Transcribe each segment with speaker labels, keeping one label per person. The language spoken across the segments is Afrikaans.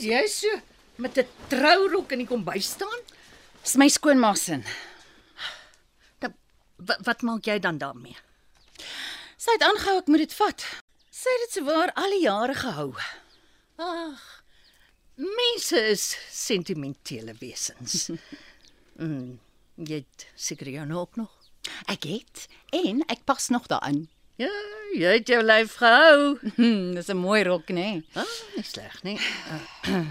Speaker 1: Is jy so met 'n trourok in die kombuis staan?
Speaker 2: Dis my skoonma se.
Speaker 1: Wat, maak jy dan daarmee?
Speaker 2: Sy het aangehou ek moet dit vat. Sy het dit sowaar al die jare gehou.
Speaker 1: Ag. Mense is sentimentele wesens. mm, jy het seker jou nou ook nog.
Speaker 2: Ek het en ek pas nog daarin.
Speaker 1: Ja, jy het jou lyf gehou.
Speaker 2: Hm, dis 'n mooi rok, nê? Nee.
Speaker 1: Ah, nie sleg nie. Uh,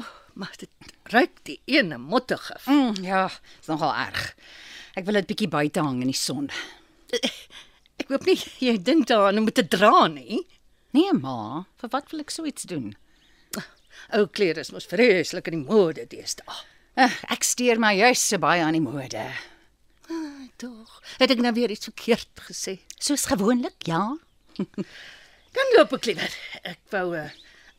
Speaker 1: oh, maar dit ruik die ene mottegif.
Speaker 2: Mm, ja, is nogal erg. Ek wil dit bietjie buite hang in die son.
Speaker 1: Ek hoop nie jy dink daaraan om dit te dra nie.
Speaker 2: Nee, ma, vir wat wil ek so iets doen?
Speaker 1: Ou klere is mos vreeslik in die mode deesdae.
Speaker 2: Uh, ek steur my juis so baie aan die mode.
Speaker 1: Tog. Het ek nou weer iets verkeerd gesê?
Speaker 2: Soos gewoonlik, ja.
Speaker 1: Dan loop ek liewer. Ek wou uh,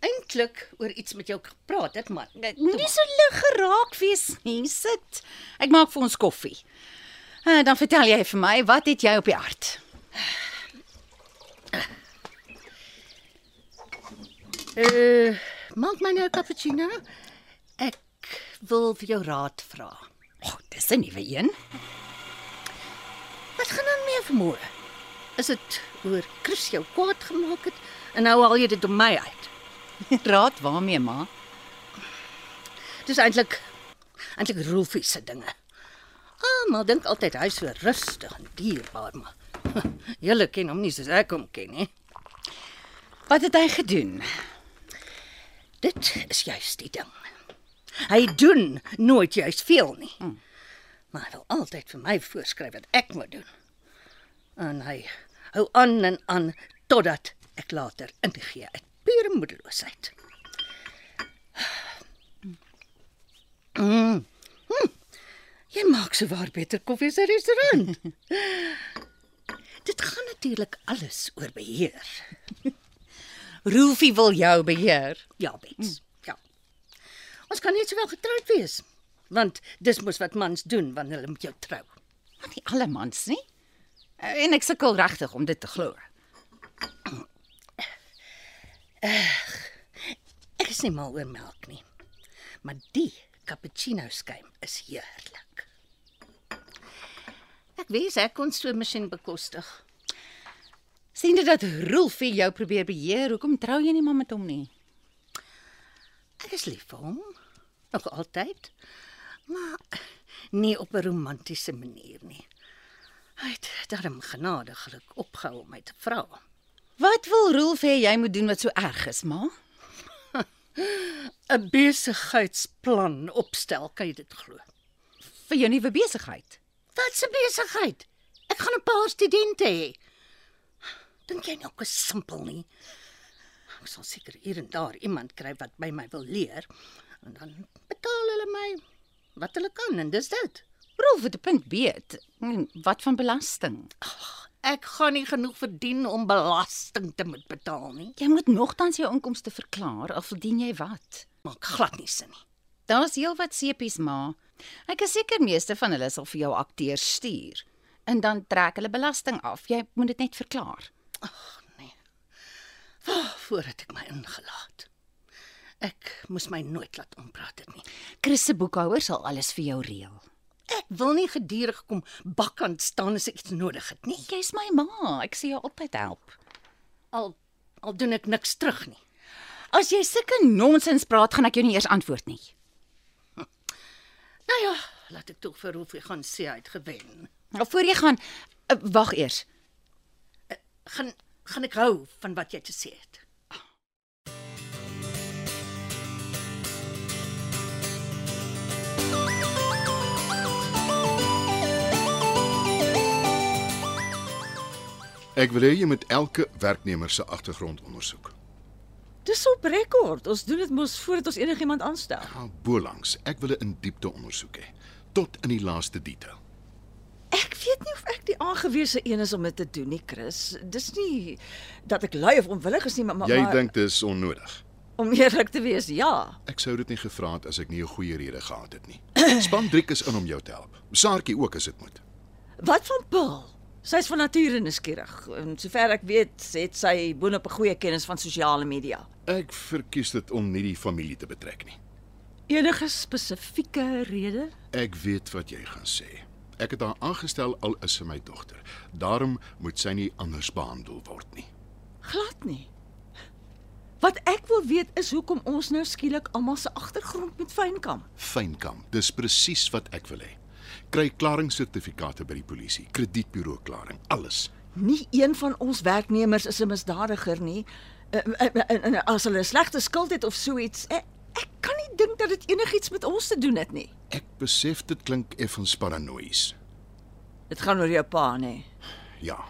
Speaker 1: eintlik oor iets met jou gepraat het, maar
Speaker 2: Moenie so lig geraak wees nie. Sit. Ek maak vir ons koffie. Uh, dan vertel jy vir my, wat het jy op die hart?
Speaker 1: uh maak my nou 'n cappuccino. Ek wil vir jou raad vra.
Speaker 2: O, oh, dis 'n nuwe een.
Speaker 1: Wat gaan dan meer vermoë? Is dit oor Chris jou kwaad gemaak het en nou al jy dit op my uit?
Speaker 2: Raad waarmee, ma?
Speaker 1: Dis eintlik eintlik Rolfie se dinge. Almal dink altyd hy is so rustig en dierbaar, maar julle ken hom nie soos ek hom ken nie.
Speaker 2: Wat het hy gedoen?
Speaker 1: Dit is juist die ding. Hy doen nooit juist veel nie. Hmm. Maar hy wil altyd vir my voorskryf wat ek moet doen. En hy hou aan en aan totdat ek later ingee uit pure moedeloosheid. Mm. Hm. Jy maak se waar beter koffie as 'n restaurant. Dit gaan natuurlik alles oor beheer.
Speaker 2: Roelfie wil jou beheer.
Speaker 1: Ja, Bets. Ja. Ons kan net sowel getroud wees, want dis mos wat mans doen wanneer hulle met jou trou.
Speaker 2: Maar nie alle mans nie. En ek sukkel regtig om dit te glo.
Speaker 1: Ek is nie mal oor melk nie. Maar die cappuccino skuim is heerlik. Ek wens ek kon so 'n masjien bekostig.
Speaker 2: Sien dit dat Roelfie jou probeer beheer, hoekom trou jy nie maar met hom nie?
Speaker 1: Ek is lief vir hom. Nog altyd. Maar nie op 'n romantiese manier nie. Hy het darm genadiglik opgehou om my te vra.
Speaker 2: Wat wil Roelf hê jy moet doen wat so erg is, ma?
Speaker 1: 'n Besigheidsplan opstel, kan jy dit glo?
Speaker 2: Vir jou nuwe besigheid.
Speaker 1: Wat 'n besigheid? Ek gaan 'n paar studente hê. Dink jy nou ek is simpel nie? Ek sal seker hier en daar iemand kry wat by my wil leer en dan betaal hulle my wat hulle kan en dis dit.
Speaker 2: Het 'n punt. Hm, Wat van belasting?
Speaker 1: Ek gaan nie genoeg verdien om belasting te moet betaal nie.
Speaker 2: Jy moet nogtans jou inkomste verklaar of verdien jy wat?
Speaker 1: Maak glad nie sin nie.
Speaker 2: Daar's heelwat sepies, ma. Ek is seker meeste van hulle sal vir jou akteurs stuur en dan trek hulle belasting af. Jy moet dit net verklaar.
Speaker 1: Voordat ek my ingelaat. Ek moes my nooit laat ompraat het nie.
Speaker 2: Chris se boekhouer sal alles vir jou reël.
Speaker 1: Ek wil nie gedurig kom bakkant staan as ek iets nodig het nie.
Speaker 2: Jy's my ma, ek sal jou altyd help.
Speaker 1: Al al doen ek niks terug nie.
Speaker 2: As jy sulke nonsens praat, gaan ek jou nie eers antwoord nie.
Speaker 1: Nou ja, laat ek tog vir Rolfie gaan sê hy het gewen.
Speaker 2: Of voor jy gaan, uh, wag eers.
Speaker 1: Gaan gaan ek hou van wat jy te sê het.
Speaker 3: Ek wil hê jy moet elke werknemer se agtergrond ondersoek.
Speaker 4: Dis op rekord. Ons doen dit mos voordat ons enigiemand aanstel.
Speaker 3: Gaan bolangs. Ek wil 'n in diepte ondersoek hê, tot in die laaste detail.
Speaker 4: Ek weet nie of ek die aangewese een is om dit te doen nie, Chris. Dis nie dat ek lui of onwillig is nie, maar
Speaker 3: Jy
Speaker 4: maar
Speaker 3: dink dis onnodig.
Speaker 4: om eerlik te wees, ja.
Speaker 3: Ek sou dit nie gevra het as ek nie 'n goeie rede gehad het nie. Span Driek is in om jou te help. Saartjie ook as dit moet.
Speaker 4: Wat van Paul? Sy's van nature nuuskierig. En sover ek weet, het sy boonop 'n goeie kennis van sosiale media.
Speaker 3: Ek verkies dit om nie die familie te betrek nie.
Speaker 4: Enige spesifieke rede?
Speaker 3: Ek weet wat jy gaan sê. Ek het haar aangestel al is sy my dogter. Daarom moet sy nie anders behandel word nie.
Speaker 4: Glad nie. Wat ek wil weet is hoekom ons nou skielik almal se agtergrond met fynkam.
Speaker 3: Fynkam, dis presies wat ek wil hê. Kry klaringssertifikate by die polisie, kredietburo klaring, alles.
Speaker 4: Nie een van ons werknemers is 'n misdadiger nie. Eh, eh, eh, En as hulle 'n slegte skuld het of so iets, ek, ek kan nie dink dat dit enigiets met ons te doen het nie.
Speaker 3: Ek besef dit klink effens paranoïes.
Speaker 4: Dit gaan oor jou pa, nê.
Speaker 3: Ja.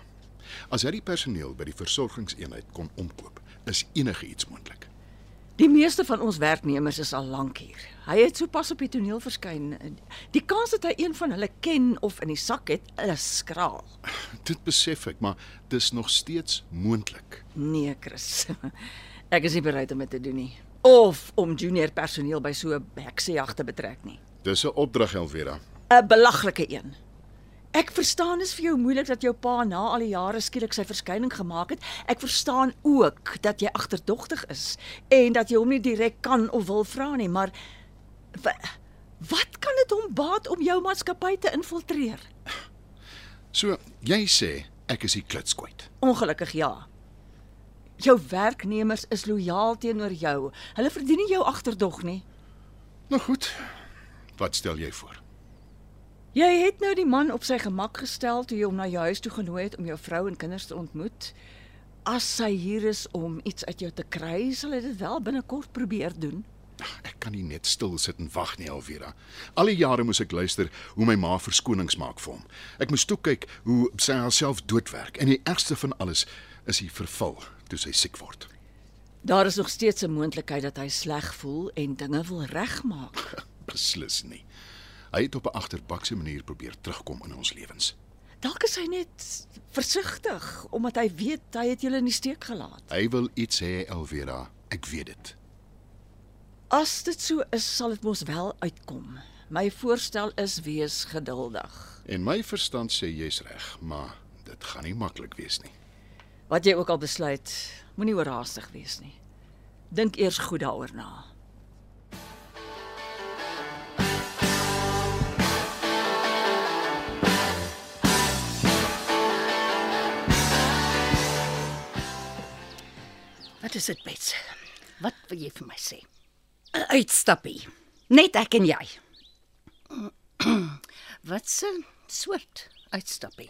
Speaker 3: As hy die personeel by die versorgingseenheid kon omkoop, is enige iets moontlik.
Speaker 4: Die meeste van ons werknemers is al lank hier. Hy het sopas op die toneel verskyn. Die kans dat hy een van hulle ken of in die sak het, is skraal.
Speaker 3: Dit besef ek, maar dis nog steeds moontlik.
Speaker 4: Nee, Chris. Ek is nie bereid om dit te doen nie. Of om junior personeel by so 'n heksejag te betrek nie.
Speaker 3: Dis 'n opdrag, Elvira.
Speaker 4: 'n Belaglike een. Ek verstaan is vir jou moeilik dat jou pa na al die jare skielik sy verskyning gemaak het. Ek verstaan ook dat jy agterdogtig is en dat jy hom nie direk kan of wil vra nie, maar wa, wat kan dit hom baat om jou maatskappy te infiltreer?
Speaker 3: So, jy sê ek is die klitskwyt.
Speaker 4: Ongelukkig ja. Jou werknemers is lojaal teenoor jou. Hulle verdien nie jou agterdog nie.
Speaker 3: Nou goed. Wat stel jy voor?
Speaker 4: Jy het nou die man op sy gemak gestel toe jy hom na jou huis toe genooi het om jou vrou en kinders te ontmoet. As sy hier is om iets uit jou te kry, sal hy dit wel binnekort probeer doen.
Speaker 3: Ek kan nie net stil sit en wag nie, Elvira. Al die jare moes ek luister hoe my ma verskonings maak vir hom. Ek moes toe kyk hoe sy haarself doodwerk en die ergste van alles is die verval toe sy siek word.
Speaker 4: Daar is nog steeds 'n moontlikheid dat hy sleg voel en dinge wil regmaak.
Speaker 3: Beslis nie. Hy het op 'n agterbakse manier probeer terugkom in ons lewens.
Speaker 4: Dalk is hy net versigtig omdat hy weet hy het julle in die steek gelaat.
Speaker 3: Hy wil iets hê, Elvira. Ek weet dit.
Speaker 4: As dit so is, sal dit mos wel uitkom. My voorstel is wees geduldig.
Speaker 3: En my verstand sê jy's reg, maar dit gaan nie maklik wees nie.
Speaker 4: Wat jy ook al besluit, moenie oorhaastig wees nie. Dink eers goed daaroor na.
Speaker 1: Wat is dit, Bets? Wat wil jy vir my sê?
Speaker 2: 'n Uitstappie. Net ek en jy.
Speaker 1: Wat 'n soort uitstappie?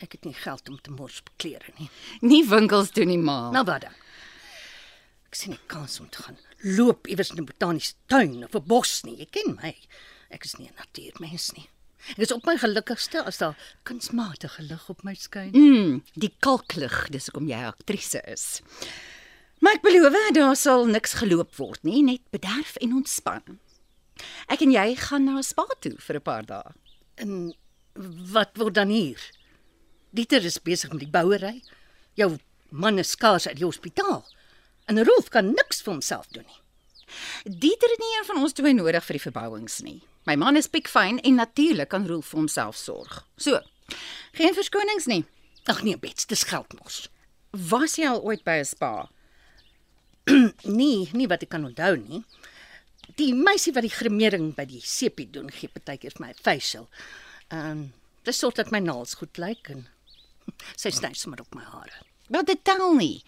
Speaker 1: Ek het nie geld om te mors op klere nie.
Speaker 2: Nie winkels toe nie, ma.
Speaker 1: Nou wat dan? Ek sien nie kans om te gaan loop iewers in 'n botaniese tuin of 'n bos nie. Jy ken my. Ek is nie 'n natuurmens nie. Ek is op my gelukkigste as daar kunsmatige lig op my skyn.
Speaker 2: Mm, die kalklig, dis hoekom jy aktrise is. Maar ek beloof, daar sal niks geloop word nie, net bederf en ontspan. Ek en jy gaan na 'n spa toe vir 'n paar dae.
Speaker 1: En wat word dan hier? Dieter is besig met die bouery. Jou man is skaars uit die hospitaal. En Rolf kan niks vir homself doen nie.
Speaker 2: Dieter het nie een van ons twee nodig vir die verbouings nie. My man is piekfyn en natuurlik kan Roel vir homself sorg. So, geen verskonings nie.
Speaker 1: Ag nee, Bets, dis geldmos.
Speaker 2: Was jy al ooit by 'n spa?
Speaker 1: Nee, nie wat ek kan onthou nie. Die meisie wat die gremering by die sepie doen, gee partykeer vir my facial. Ehm, um, dis sorg dat my naels goed lyk en sy sny sommer op my hare.
Speaker 2: Wat dit tel nie.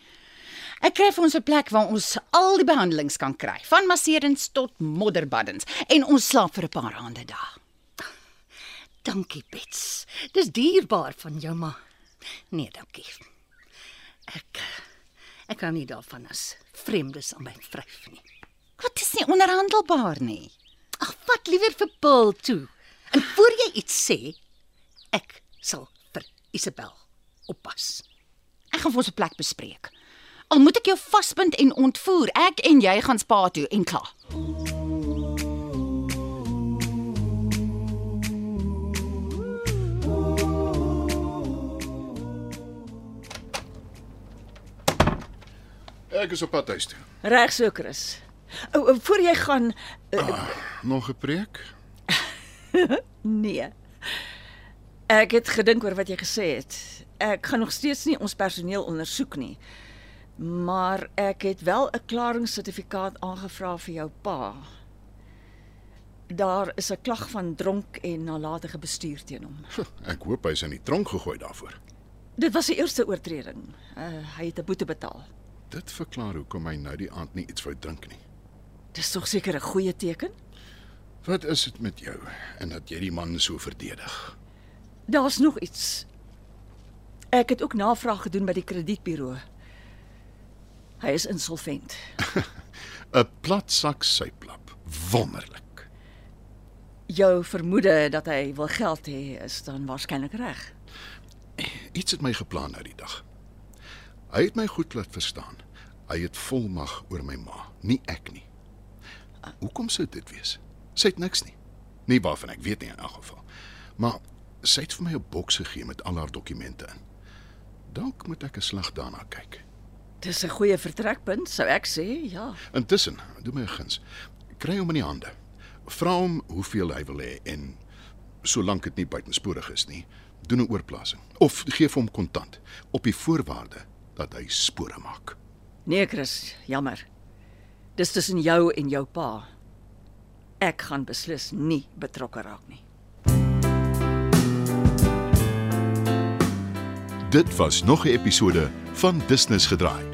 Speaker 2: Ek kry vir ons 'n plek waar ons al die behandelings kan kry, van masserings tot modderbaddens en ons slaap vir 'n paar aande daar.
Speaker 1: Dankie, Bets. Dis dierbaar van jou, maar nee, dankie. Ek ek kan nie daarvan as vreemdes aan my vryf nie.
Speaker 2: Wat is nie onderhandelbaar nie.
Speaker 1: Ag, vat liewer vir Paul toe. En voor jy iets sê, ek sal vir Isabel oppas.
Speaker 2: Ek gaan vir ons 'n plek bespreek. Al moet ek jou vasbind en ontvoer, ek en jy gaan spa toe en klaar.
Speaker 3: Ek is op pad huis toe.
Speaker 4: Reg so, Chris. O, o, voor jy gaan
Speaker 3: Nog 'n preek?
Speaker 4: nee. Ek het gedink oor wat jy gesê het. Ek gaan nog steeds nie ons personeel ondersoek nie. Maar ek het wel 'n klaringssertifikaat aangevra vir jou pa. Daar is 'n klag van dronk en nalatige bestuur teen hom.
Speaker 3: Ek hoop hy's in die tronk gegooi daarvoor.
Speaker 4: Dit was die eerste oortreding. Uh, hy het 'n boete betaal.
Speaker 3: Dit verklaar hoekom hy nou die aand nie iets wou drink nie.
Speaker 4: Dis tog seker 'n goeie teken?
Speaker 3: Wat is dit met jou en dat jy die man so verdedig?
Speaker 4: Daar's nog iets. Ek het ook navraag gedoen by die kredietburo. Hy is insolvent.
Speaker 3: 'n Plat sak syplap. Wonderlik.
Speaker 4: Jou vermoede dat hy wil geld hê is dan waarskynlik reg.
Speaker 3: Iets het my geplan nou die dag. Hy het my goed laat verstaan. Hy het volmag oor my ma, nie ek nie. Hoekom sou dit wees? Sy het niks nie. Nie waarvan ek weet nie in elk geval. Maar sy het vir my 'n boks gegee met al haar dokumente in. Dalk moet ek 'n slag daarna kyk.
Speaker 4: Dis 'n goeie vertrekpunt, sou ek sê. Ja.
Speaker 3: Intussen, doen my 'n guns. Kry hom in die hande. Vra hom hoeveel hy wil hê en solank dit nie buitensporig is nie, doen 'n oorplasing of gee vir hom kontant op die voorwaarde dat hy spore maak.
Speaker 4: Nee, Chris, jammer. Dis tussen jou en jou pa. Ek gaan beslis nie betrokke raak nie.
Speaker 3: Dit was nog 'n episode van Business gedraai.